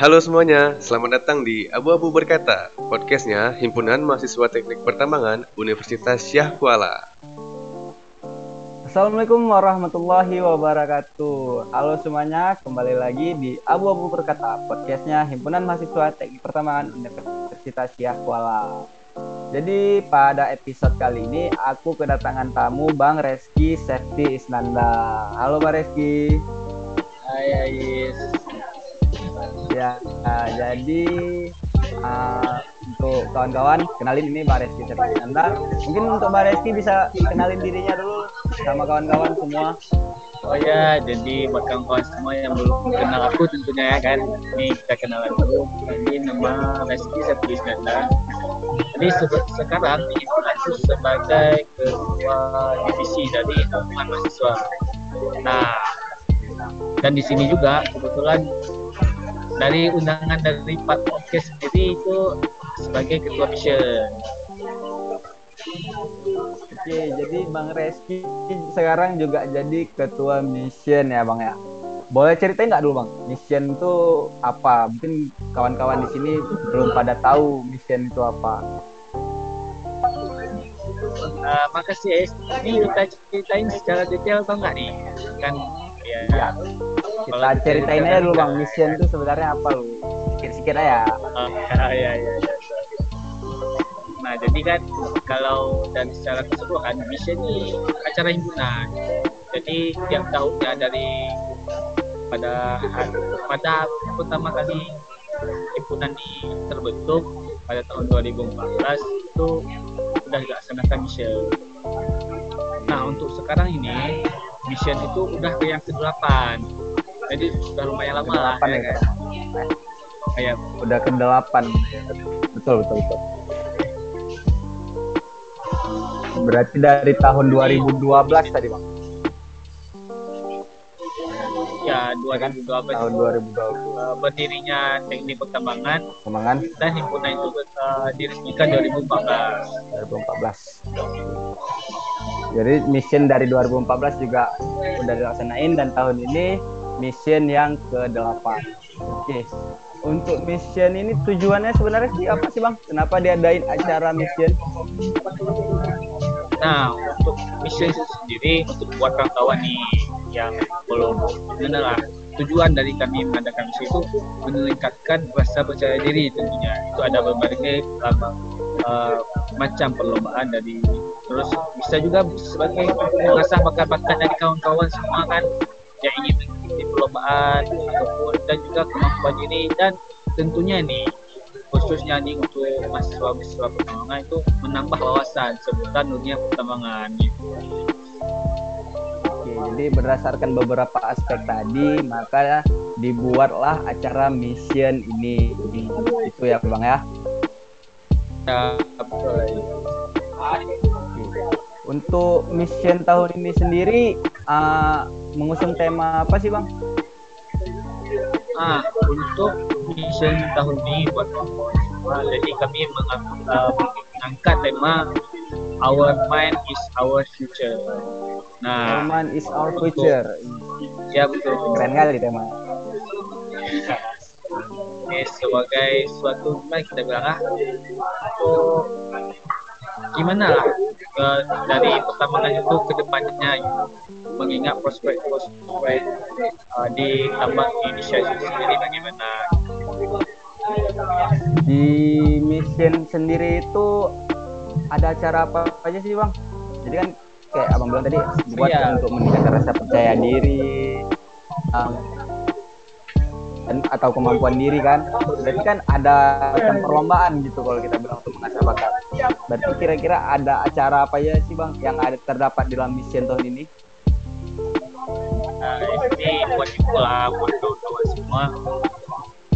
Halo semuanya, selamat datang di Abu-Abu Berkata, podcastnya Himpunan Mahasiswa Teknik Pertambangan Universitas Syah Kuala. Assalamualaikum warahmatullahi wabarakatuh. Halo semuanya, kembali lagi di Abu-Abu Berkata, podcastnya Himpunan Mahasiswa Teknik Pertambangan Universitas Syah Kuala. Jadi pada episode kali ini aku kedatangan tamu Bang Reski Safety Isnanda. Halo Bang Reski. Hai Ais. Ya, nah, jadi uh, untuk kawan-kawan kenalin ini Bang Reski Safety Isnanda. Mungkin untuk Bang Reski bisa kenalin dirinya dulu sama kawan-kawan semua. Oh ya, jadi buat kawan-kawan semua yang belum kenal aku tentunya ya kan, ini kita kenalan dulu. Ini nama Reski Safety Isnanda. Jadi se sekarang ini aku sebagai ketua divisi dari hubungan mahasiswa. Nah, dan di sini juga kebetulan dari undangan dari Pak Podcast sendiri itu sebagai ketua mission. Oke, jadi Bang Reski sekarang juga jadi ketua mission ya Bang ya. Boleh ceritain nggak dulu Bang, mission itu apa? Mungkin kawan-kawan di sini belum pada tahu mission itu apa. Uh, makasih Es. Ini kita ceritain secara detail atau enggak nih? Kan ya. ya. Kita ceritain aja dulu Bang, mission itu sebenarnya apa lu? Sikit-sikit aja. Oh, ya, ya, ya, ya. Nah, jadi kan kalau dan secara keseluruhan mission ini acara himpunan. Jadi tiap tahunnya dari pada pada pertama kali himpunan ini terbentuk pada tahun 2014 itu sudah dilaksanakan mission. Nah, untuk sekarang ini mission itu udah ke yang ke-8. Jadi sudah lumayan lama lah ya, kan. Kayak udah ke-8. Betul, betul, betul. Berarti dari tahun 2012 tadi, Bang. Ya, 2012 tahun 2012. berdirinya Teknik Pertambangan Pertambangan dan himpunan itu uh, diresmikan 2014. 2014. Jadi mission dari 2014 juga udah dilaksanain dan tahun ini mission yang ke-8. Oke. Untuk mission ini tujuannya sebenarnya sih apa sih Bang? Kenapa diadain acara mission? Nah, untuk mission sendiri untuk buat kawan-kawan nih yang belum mengenal tujuan dari kami mengadakan misi itu meningkatkan rasa percaya diri tentunya itu ada berbagai uh, macam perlombaan dari terus bisa juga sebagai mengasah bakat-bakat dari kawan-kawan semua kan yang ingin mengikuti perlombaan ataupun dan juga kemampuan diri dan tentunya nih khususnya nih untuk mahasiswa-mahasiswa pertambangan itu menambah wawasan seputar dunia pertambangan gitu. Oke, jadi berdasarkan beberapa aspek tadi, maka dibuatlah acara mission ini. Itu ya, Bang ya. Ya, betul. Untuk mission tahun ini sendiri uh, mengusung tema apa sih, Bang? Ah, untuk mission tahun ini buat uh, jadi kami mengangkat tema Our Mind is Our Future. Nah, Our Mind is Our Future. Ya betul. Keren kali tema. Ini sebagai suatu kita bilang ah, oh, gimana? Lah ke, dari pertambangan itu ke depannya mengingat prospek-prospek uh, di tambang Indonesia itu sendiri bagaimana? Di mission sendiri itu ada acara apa aja sih bang? Jadi kan kayak abang bilang tadi buat iya. untuk meningkatkan rasa percaya diri um, dan, atau kemampuan diri kan. Berarti kan ada macam perlombaan gitu kalau kita bilang untuk mengasah bakat berarti kira-kira ada acara apa ya sih bang yang ada terdapat di dalam mission tahun ini? Nah ini buat lah buat kawan-kawan semua.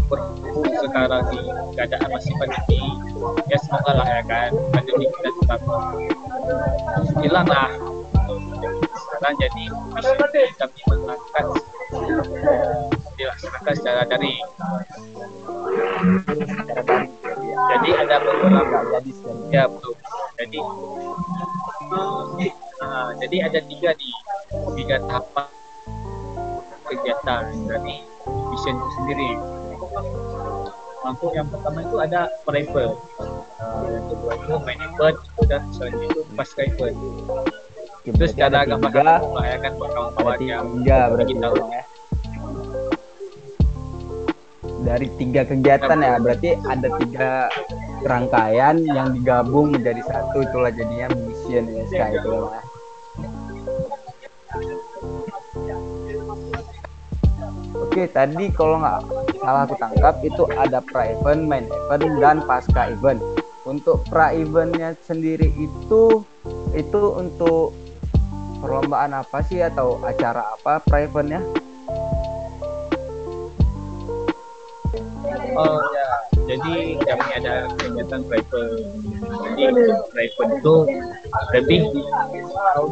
Berhubung sekarang di keadaan masih pandemi ya semoga lah ya kan pandemi kita tetap hilang lah. Sekarang jadi misi kami mengangkat dilaksanakan secara daring jadi ada beberapa ya betul jadi uh, jadi ada tiga di tiga tahapan kegiatan. Dari mission itu sendiri. Untuk yang pertama itu ada private. Uh, yang kedua itu main event dan selanjutnya itu pasca event terus cara gambar ya kan buat kawan-kawan yang tiga berarti tahu ya dari tiga kegiatan ya. Berarti ada tiga rangkaian yang digabung menjadi satu. Itulah jadinya mission SK itu ya Oke, tadi kalau nggak salah aku tangkap itu ada pra event, main event, dan pasca event. Untuk pra eventnya sendiri itu itu untuk perlombaan apa sih? Atau acara apa pra eventnya? Oh ya, jadi kami ada kegiatan private. Jadi private itu lebih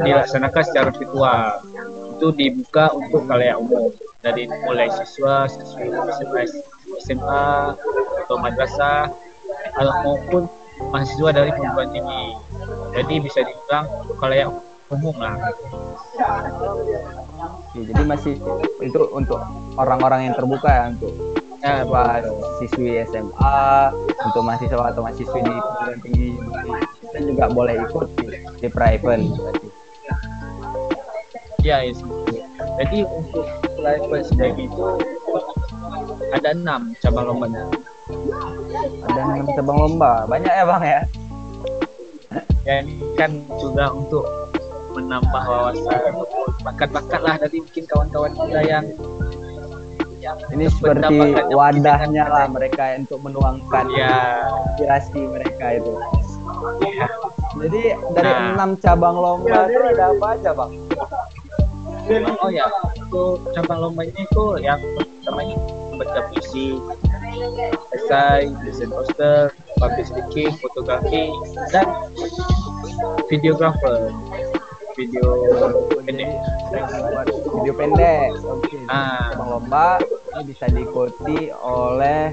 dilaksanakan secara virtual. Itu dibuka untuk kalian umum dari mulai siswa, siswi SMA, SMA atau madrasah maupun mahasiswa dari perguruan tinggi. Jadi bisa dibilang kalau yang umum lah. Ya, jadi masih itu untuk orang-orang yang terbuka ya untuk ya, buat siswi SMA, untuk mahasiswa atau mahasiswi di perguruan tinggi kita juga boleh ikut di, di private berarti. Ya, ya jadi untuk private sejak itu ada enam cabang lombanya ada enam cabang lomba. Banyak ya bang ya? Ya ini kan juga untuk menambah wawasan. Bakat-bakat lah dari mungkin kawan-kawan kita yang ini seperti wadahnya lah mereka untuk menuangkan ya. inspirasi mereka itu ya. jadi dari nah. enam cabang lomba itu ada apa aja bang oh ya untuk cabang lombanya itu yang namanya baca puisi esai desain poster public speaking fotografi dan videographer video pendek video pendek oke okay. ah. cabang lomba ini bisa diikuti oleh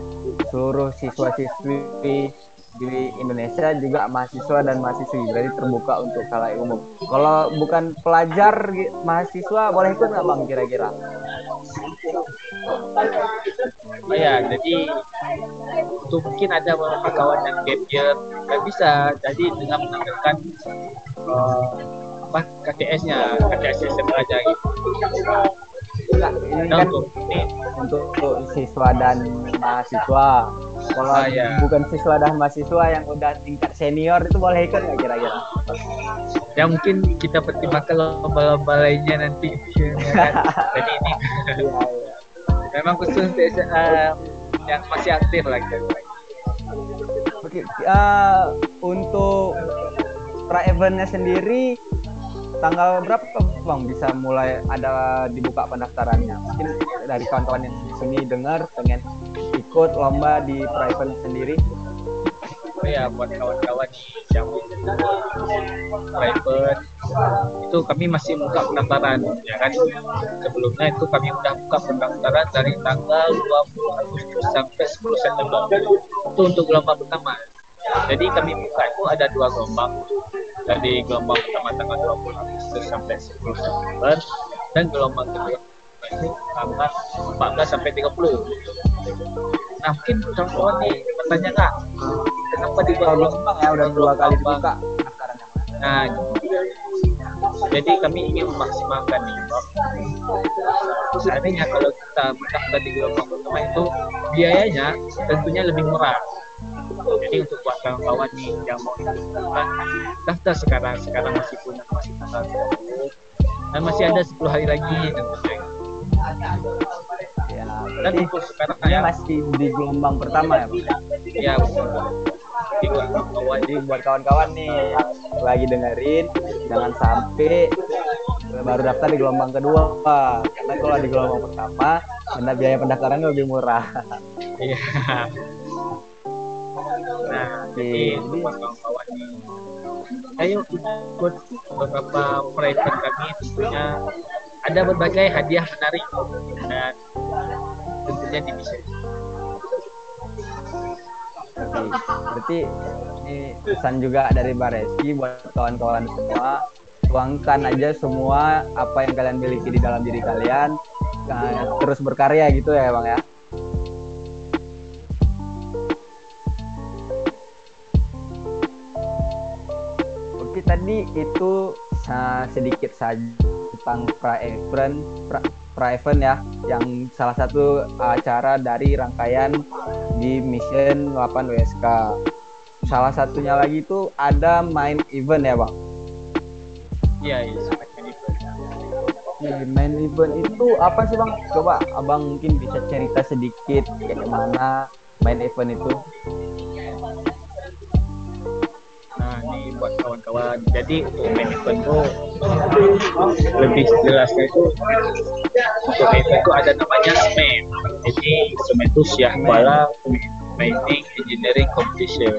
seluruh siswa-siswi di Indonesia juga mahasiswa dan mahasiswi berarti terbuka untuk kalayak umum. Kalau bukan pelajar mahasiswa boleh ikut nggak bang kira-kira? Oh ya, jadi itu mungkin ada beberapa kawan yang gap year nggak bisa, jadi dengan menampilkan uh, apa KTS-nya, KTS SMA aja gitu. Ini kan untuk, untuk, untuk siswa dan mahasiswa kalau ah, ya. bukan siswa dan mahasiswa yang udah tingkat senior itu boleh ikut nggak kira-kira? Ya mungkin kita pertimbangkan lomba-lomba lainnya nanti. Ya kan? Jadi ini ya, ya. memang khusus uh, yang masih aktif lagi. Oke, uh, untuk pra eventnya sendiri tanggal berapa bang bisa mulai ada dibuka pendaftarannya? Mungkin dari kawan-kawan yang di sini dengar pengen ikut lomba di private sendiri? Oh ya buat kawan-kawan yang private itu kami masih buka pendaftaran ya kan sebelumnya itu kami sudah buka pendaftaran dari tanggal 20 Agustus sampai 10 September itu untuk gelombang pertama jadi kami buka itu ada dua gelombang. Dari gelombang pertama tanggal 20 Agustus sampai 10 September dan gelombang kedua itu tanggal 14 sampai 30 nah mungkin kawan-kawan nih bertanya nggak kenapa di bawah gelombang ya udah dua kali dibuka. Nah jadi kami ingin memaksimalkan nih Bob. seandainya kalau kita mendaftar di gelombang pertama itu biayanya tentunya lebih murah jadi untuk buat kawan-kawan nih yang mau ikut daftar sekarang sekarang masih punya masih tanggal dan masih ada 10 hari lagi. Ya dan untuk sekarang ya. masih di gelombang pertama ya ya jadi buat kawan-kawan nih lagi dengerin jangan sampai baru daftar di gelombang kedua karena kalau di gelombang pertama karena biaya pendaftaran lebih murah. Iya nah jadi buat kawan-kawan ayo ikut beberapa private kami tentunya ada berbagai hadiah menarik dan tentunya di bisa. Oke, berarti ini pesan juga dari Mbak Reski buat kawan-kawan semua. Tuangkan aja semua apa yang kalian miliki di dalam diri kalian nah, terus berkarya gitu ya bang ya tadi itu sedikit saja tentang pra event pra, event ya yang salah satu acara dari rangkaian di Mission 8 WSK. Salah satunya lagi itu ada main event ya, Bang. Iya, iya, event. main event itu apa sih, Bang? Coba Abang mungkin bisa cerita sedikit kayak gimana main event itu. Buat kawan-kawan. Jadi untuk event itu lebih jelasnya itu untuk event itu ada namanya SMEM. Jadi SMEM itu Syah Kuala Mining Engineering Competition.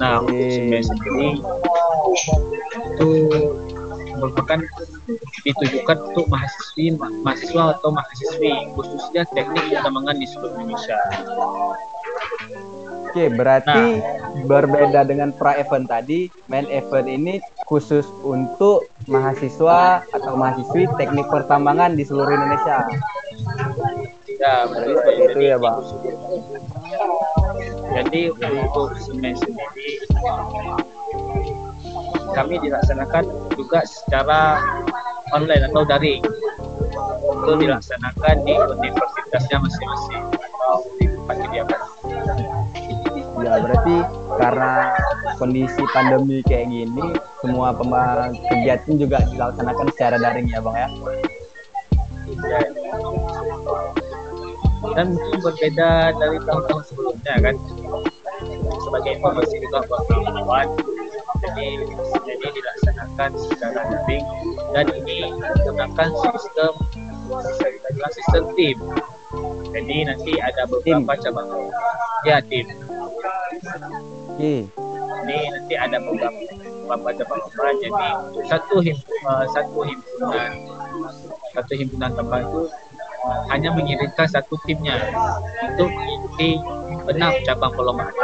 Nah untuk SMEM sendiri itu merupakan ditujukan untuk mahasiswi mahasiswa atau mahasiswi khususnya teknik pertambangan di seluruh Indonesia. Oke, berarti nah. berbeda dengan pra event tadi, main event ini khusus untuk mahasiswa atau mahasiswi teknik pertambangan di seluruh Indonesia. Ya, berarti seperti itu ya, Bang. Jadi untuk semester sendiri kami dilaksanakan juga secara online atau daring. Itu dilaksanakan di universitasnya masing-masing atau di tempat kediaman ya berarti karena kondisi pandemi kayak gini semua kegiatan juga dilaksanakan secara daring ya bang ya? Dan mungkin berbeda dari tahun-tahun sebelumnya kan? Sebagai informasi juga buat kawan jadi jadi dilaksanakan secara daring dan ini menggunakan sistem sistem tim. Jadi nanti ada beberapa cabang. Ya tim Okay. Ini nanti ada beberapa beberapa cabang jadi satu him, uh, satu himpunan satu himpunan tambah itu uh, hanya mengirimkan satu timnya untuk mengikuti enam cabang perlombaan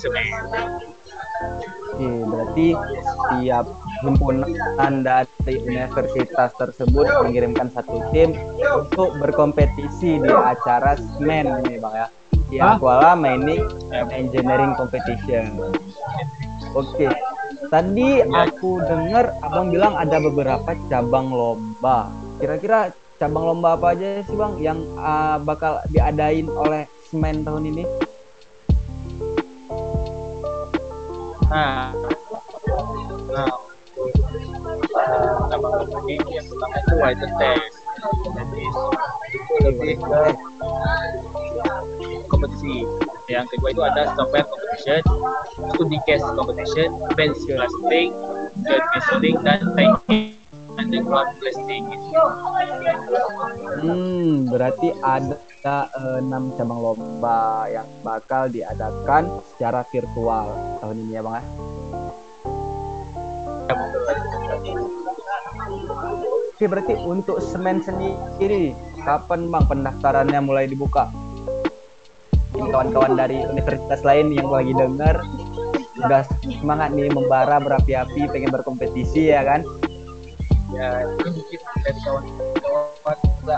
semen. Oke, berarti setiap himpunan dari universitas tersebut mengirimkan satu tim untuk berkompetisi di acara semen ini, Bang ya di Aquala Mining Engineering Competition. Oke. Okay. Tadi aku dengar Abang bilang ada beberapa cabang lomba. Kira-kira cabang lomba apa aja sih Bang yang uh, bakal diadain oleh Semen tahun ini? Nah, nah, cabang lomba ini yang pertama itu water test. Jadi itu lebih ke kompetisi. Yang kedua itu ada software competition, studi case competition, bench blasting, jet measuring, dan tanking underground blasting. Hmm, berarti ada eh, enam cabang lomba yang bakal diadakan secara virtual tahun ini ya bang ya. Oke berarti untuk semen sendiri kapan bang pendaftarannya mulai dibuka? kawan-kawan dari universitas lain yang lagi denger udah semangat nih membara berapi-api pengen berkompetisi ya kan? Ya ini mungkin dari kawan-kawan juga.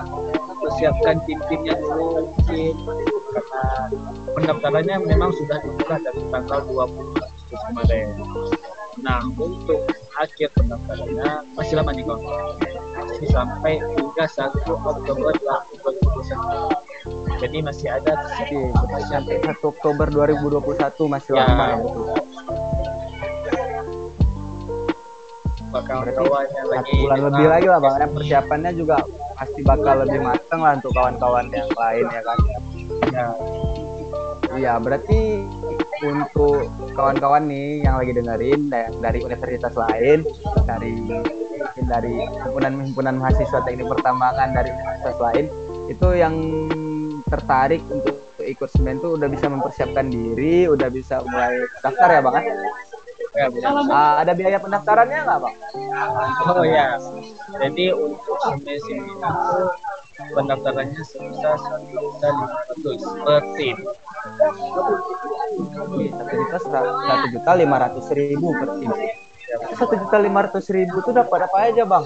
Persiapkan tim-timnya dulu mungkin. Karena pendaftarannya memang sudah dibuka dari tanggal 20 Agustus kemarin nah untuk akhir pendaftarannya masih lama nih kawan masih sampai hingga 1 Oktober 2021 jadi masih ada sih sampai 1 Oktober 2021 masih ya. lama. Ya. bakal kawannya lagi bulan lebih lagi lah bang. persiapannya juga pasti bakal lebih matang lah untuk kawan-kawan yang lain ya kan? Ya. Iya berarti untuk kawan-kawan nih yang lagi dengerin dari universitas lain dari dari himpunan-himpunan mahasiswa teknik pertambangan dari universitas lain itu yang tertarik untuk ikut semen tuh udah bisa mempersiapkan diri, udah bisa mulai daftar ya bang? Ya, uh, ada biaya pendaftarannya nggak bang? Oh ya, jadi untuk semen sini itu pendaftarannya sebesar satu juta lima ratus per tim. Satu juta satu juta lima ratus ribu per tim. Satu juta lima ratus ribu itu dapat apa aja bang?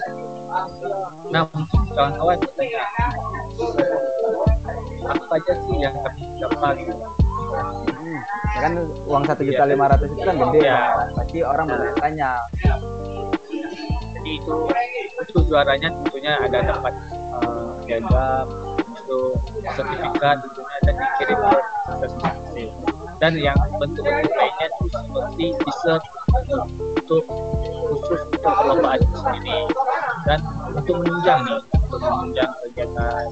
Nah, kawan-kawan apa aja sih yang kami dapat Hmm, ya kan uang satu juta lima ratus itu kan gede. Bang. pasti orang bertanya jadi itu untuk juaranya tentunya ada dapat uh, itu sertifikat tentunya dan dikirim ke masing-masing dan yang bentuk-bentuk lainnya itu seperti dessert untuk khusus untuk perlombaan itu sendiri. Dan untuk menunjang nih untuk menunjang kegiatan.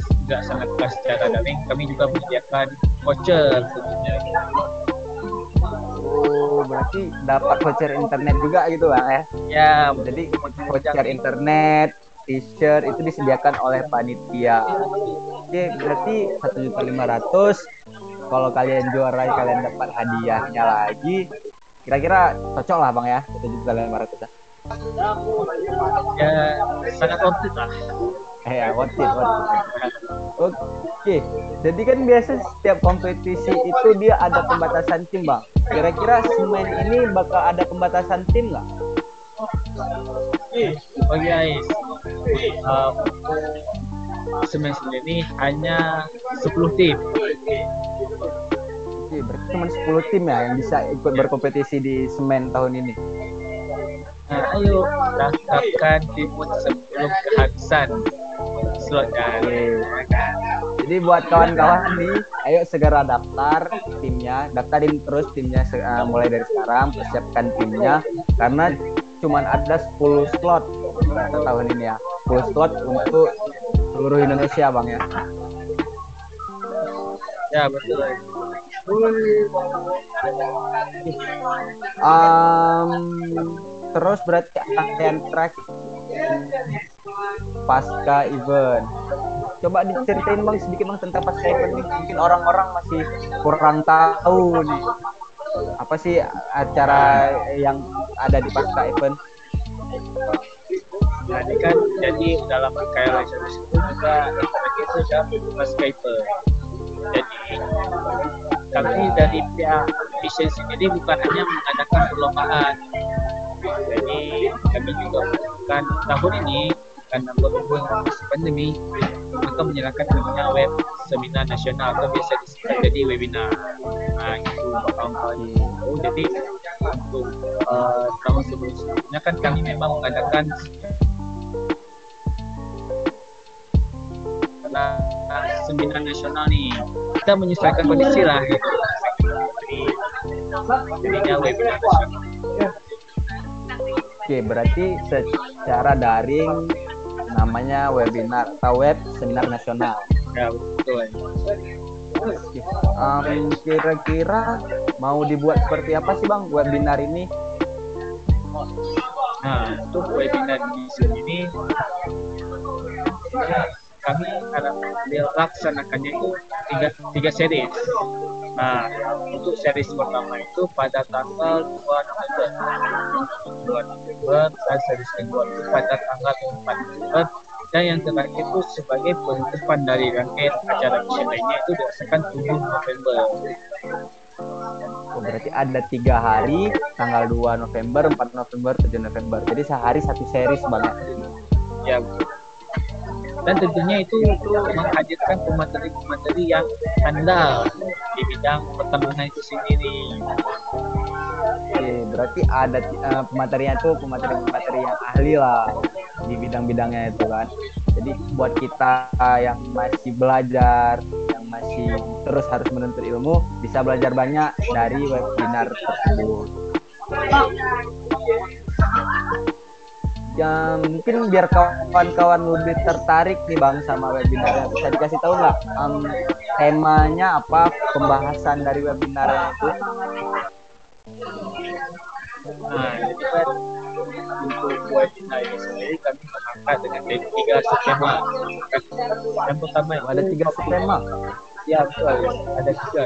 Tidak sangat kelas secara daring kami juga menyediakan voucher tentunya oh berarti dapat voucher internet juga gitu bang ya? Ya jadi voucher internet t-shirt itu disediakan oleh panitia. Oke berarti satu juta lima ratus. Kalau kalian juara kalian dapat hadiahnya lagi. Kira-kira cocok lah bang ya satu juta lima ratus ya sangat worth it lah. Eh ya worth it, worth it. oke jadi kan biasa setiap kompetisi itu dia ada pembatasan tim bang. Kira-kira semen ini bakal ada pembatasan tim nggak Oh guys, uh, semen sendiri hanya 10 tim. Oke, berarti cuma 10 tim ya yang bisa ikut berkompetisi di semen tahun ini. Nah, ayo daftarkan timut sebelum kehabisan slotnya. Oke. Jadi buat kawan-kawan nih, ayo segera daftar timnya, daftarin terus timnya uh, mulai dari sekarang, persiapkan timnya karena cuma ada 10 slot pada tahun ini ya. 10 slot untuk seluruh Indonesia, Bang ya. Ya betul. Um, terus berarti rangkaian track pasca event. Coba diceritain bang sedikit bang tentang pasca event ini. Mungkin orang-orang masih kurang tahu nih. Apa sih acara yang ada di pasca event? Jadi kan jadi dalam rangkaian license itu juga itu sudah. Jadi kami dari pihak Vision sendiri bukan hanya mengadakan perlombaan. Jadi kami juga melakukan tahun ini karena berhubung pandemi maka menyerahkan namanya web seminar nasional atau biasa disingkat jadi webinar. Nah itu kawan-kawan tahu. Jadi untuk uh, tahun sebelumnya kan kami memang mengadakan seminar nasional nih kita menyesuaikan kondisi lah gitu. Jadi jadinya webinar nasional. Oke, berarti secara daring namanya webinar atau web seminar nasional. Ya betul. Em, kira-kira mau dibuat seperti apa sih bang webinar ini? Nah untuk webinar di sini kami akan melaksanakannya itu tiga, tiga series. Nah, untuk series pertama itu pada tanggal 2 November. 2 November dan series kedua itu pada tanggal 4 November dan yang terakhir itu sebagai penutupan dari rangkaian acara mission lainnya itu dirasakan 7 November. Oh, berarti ada tiga hari, tanggal 2 November, 4 November, 7 November. Jadi sehari satu series banget. Ya, dan tentunya itu menghadirkan pemateri-pemateri yang handal di bidang pertambangan itu sendiri. Oke, berarti ada uh, pematerinya tuh pemateri-pemateri yang ahli lah di bidang-bidangnya itu kan. Jadi buat kita yang masih belajar, yang masih terus harus menuntut ilmu, bisa belajar banyak dari webinar tersebut. Ya, mungkin biar kawan-kawan lebih tertarik nih bang sama webinarnya bisa dikasih tahu nggak em, temanya apa pembahasan dari webinarnya itu Nah, jadi kan untuk webinar ini sendiri kami mengangkat dengan tiga skema. Yang pertama itu ada tiga skema Ya betul, ada tiga.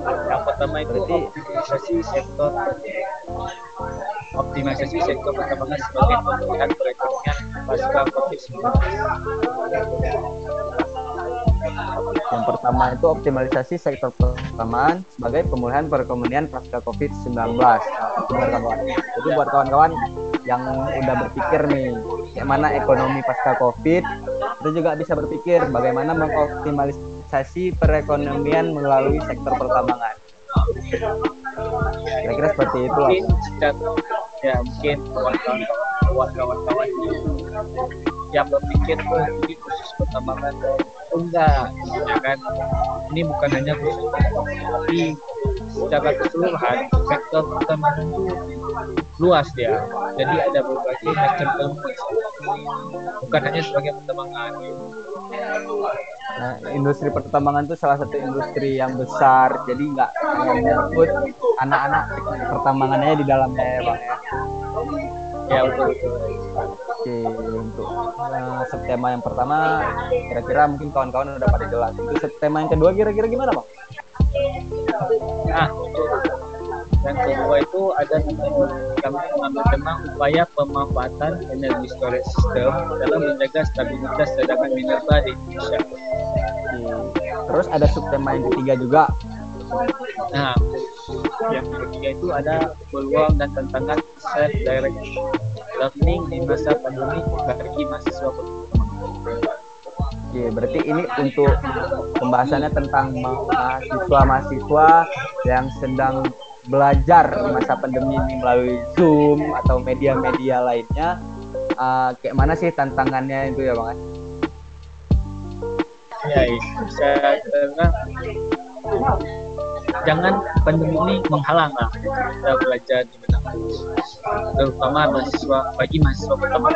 Yang pertama itu Berarti- optimalisasi sektor optimalisasi sektor pertambangan sebagai pemulihan perekonomian pasca COVID-19. Yang pertama itu optimalisasi sektor pertamanan sebagai pemulihan perekonomian pasca COVID-19. Nah, kawan-kawan. Jadi buat kawan-kawan yang udah berpikir nih, bagaimana ekonomi pasca COVID, itu juga bisa berpikir bagaimana mengoptimalisasi perekonomian melalui sektor pertambangan. Kira-kira seperti itu mungkin ya mungkin kawan-kawan yang berpikir oh khusus pertambangan oh, enggak ya kan? Ini bukan hanya khusus tapi secara keseluruhan sektor pertambangan itu luas dia. Jadi ada berbagai macam ilmu bukan hanya sebagai pertambangan. Nah, industri pertambangan itu salah satu industri yang besar, jadi nggak menyangkut anak-anak pertambangannya di dalamnya ya bang ya. ya betul betul. Oke, untuk uh, subtema yang pertama, kira-kira mungkin kawan-kawan udah pada jelas. Untuk subtema yang kedua kira-kira gimana bang? Nah, yang kedua itu ada namanya kami mengambil tema upaya pemanfaatan energi storage system dalam menjaga stabilitas cadangan minerba di Indonesia. Oke. Terus ada subtema yang ketiga juga. Nah, yang ketiga itu ada peluang dan tantangan self direct learning di masa pandemi bagi mahasiswa Oke, berarti ini untuk pembahasannya tentang mahasiswa-mahasiswa yang sedang belajar di masa pandemi ini melalui Zoom atau media-media lainnya. Uh, kayak mana sih tantangannya itu ya bang? Ya, bisa karena jangan pandemi ini menghalang lah. Kita belajar di mana terutama mahasiswa bagi mahasiswa pertama.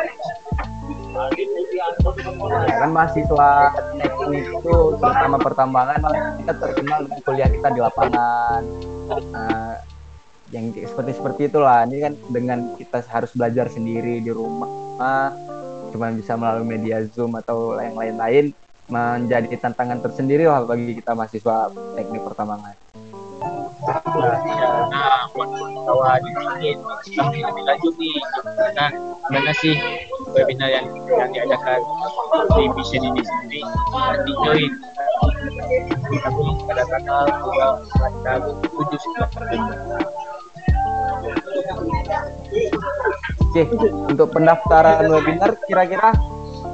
Ya kan mahasiswa teknik itu terutama pertambangan kita terkenal dengan kuliah kita di lapangan. Nah, yang seperti seperti itulah. Ini kan dengan kita harus belajar sendiri di rumah cuma bisa melalui media zoom atau yang lain-lain menjadi tantangan tersendiri lah bagi kita mahasiswa teknik pertambangan. Nah, buat kawan ingin kami lebih lanjut nih, nah, gimana sih webinar yang yang diadakan di mission ini sendiri di join kami pada tanggal tanggal tujuh Oke, untuk pendaftaran webinar kira-kira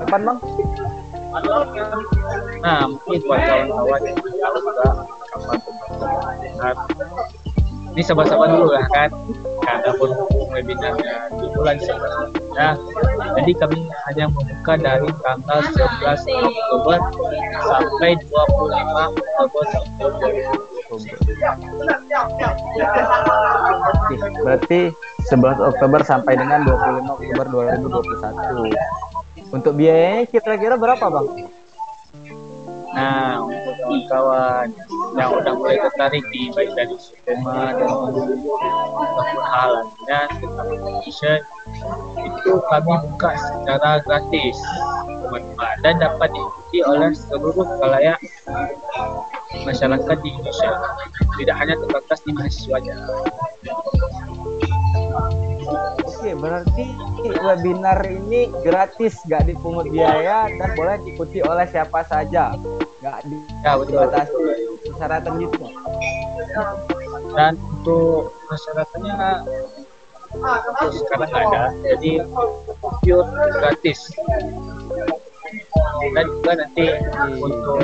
kapan bang? Nah, mungkin buat kawan-kawan yang tahu Ini sabar-sabar dulu lah kan, karena pun webinarnya di bulan September. Jadi kami hanya membuka dari tanggal 11 Oktober sampai 25 Oktober tahun Oke, berarti 11 Oktober sampai dengan 25 Oktober 2021. Untuk biayanya kira-kira berapa, Bang? Nah, untuk kawan-kawan yang udah mulai tertarik di baik dari skema dan ataupun hal lainnya tentang education itu kami buka secara gratis. Teman-teman dan dapat diikuti oleh seluruh kalayak masyarakat di Indonesia. Tidak hanya terbatas di mahasiswanya Oke, berarti webinar ini gratis, gak dipungut biaya dan boleh diikuti oleh siapa saja, gak ya, betul. dibatasi persyaratan gitu. Dan untuk masyarakatnya untuk sekarang nggak ada, jadi pure gratis. Dan juga nanti untuk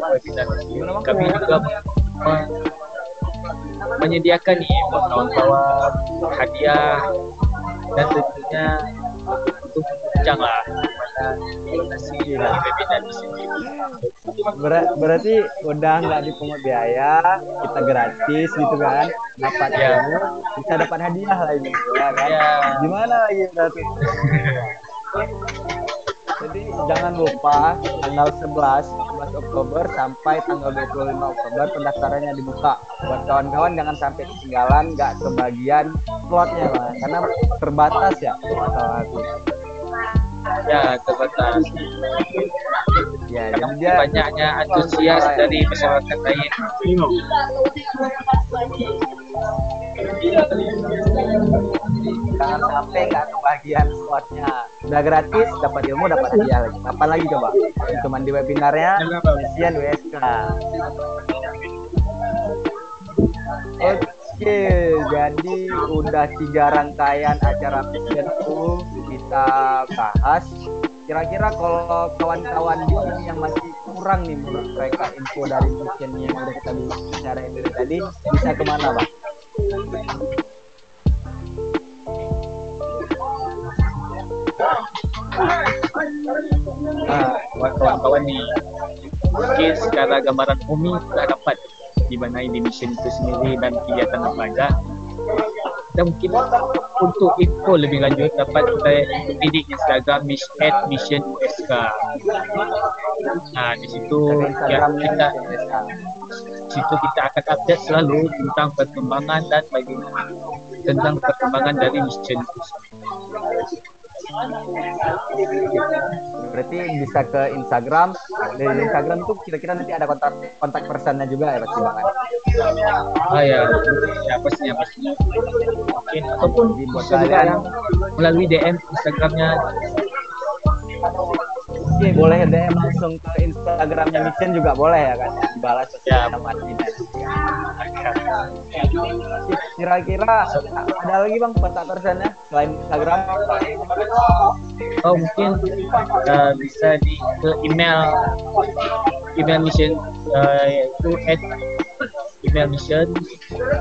webinar kami juga menyediakan nih buat kawan-kawan hadiah dan tentunya untuk bincang lah. Ber berarti udah nggak dipungut biaya, kita gratis gitu kan, dapat Ya. ilmu, bisa dapat hadiah lagi, ya kan? Ya. Gimana lagi berarti? Jadi jangan lupa tanggal 11, 11 Oktober sampai tanggal 25 Oktober pendaftarannya dibuka. Buat kawan-kawan jangan sampai ketinggalan, nggak kebagian slotnya lah, karena terbatas ya masalah itu. Ya terbatas. Ya, Karena jadi dia banyaknya antusias dari masyarakat lain. Jangan sampai nggak kebagian slotnya. Udah gratis, dapat ilmu, dapat hadiah lagi. Apa lagi coba? Cuman di webinarnya, Mission WSK. Oke, jadi udah tiga rangkaian acara Mission itu kita bahas. kira-kira kalau kawan-kawan yang masih kurang nih menurut mereka info dari mission yang udah kita bicarain dari tadi bisa ke mana bang? Ah, kawan-kawan nih mungkin secara gambaran umi sudah dapat di mana ini mission itu sendiri dan kegiatan apa aja dan mungkin untuk info lebih lanjut dapat kita di Instagram at mission usk nah di situ ya, kita situ kita akan update selalu tentang perkembangan dan bagaimana tentang perkembangan dari mission itu Berarti bisa ke Instagram. Dari Instagram tuh kira-kira nanti ada kontak kontak personnya juga ya pasti bang. Ah ya, ya pastinya pastinya. Mungkin ataupun bisa juga yang melalui DM Instagramnya. Oke, boleh DM langsung ke Instagramnya Mission juga boleh ya kan? Dibalas ya sama. Kira-kira ada lagi bang kontak personnya selain Instagram? Oh mungkin uh, bisa di ke email email mission uh, yaitu at email mission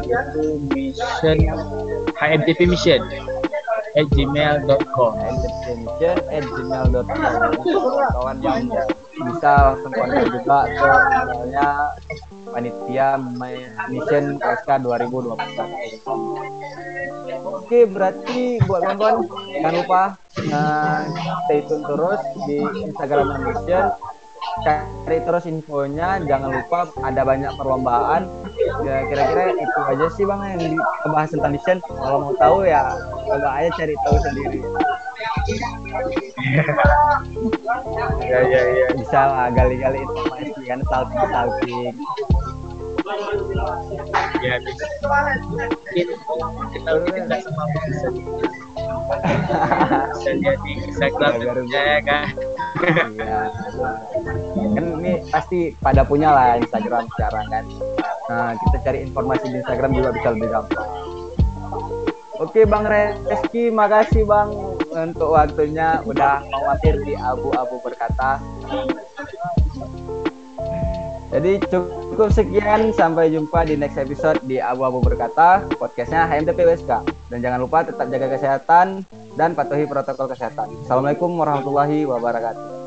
yaitu mission hmtp mission at gmail.com mission at gmail.com kawan yang bisa langsung kontak juga ke emailnya panitia mission SK 2021 oke berarti buat kawan-kawan jangan lupa nah, stay tune terus di Instagram mission. Cari terus infonya jangan lupa ada banyak perlombaan. Ya kira-kira itu aja sih bang yang dibahas tentang mission. Kalau mau tahu ya coba aja cari tahu sendiri ya ya ya bisa lah gali-gali informasi kan stalking stalking ya bisa mungkin kita mungkin nggak semua bisa? Bisa jadi Instagram ya kan? Iya. Kan ini pasti pada punya lah Instagram sekarang kan. Nah kita cari informasi di Instagram juga bisa lebih gampang. Oke Bang Reski, makasih Bang untuk waktunya udah mampir di Abu-Abu berkata. Jadi cukup sekian, sampai jumpa di next episode di Abu-Abu berkata, podcastnya HMTP WSK. Dan jangan lupa tetap jaga kesehatan dan patuhi protokol kesehatan. Assalamualaikum warahmatullahi wabarakatuh.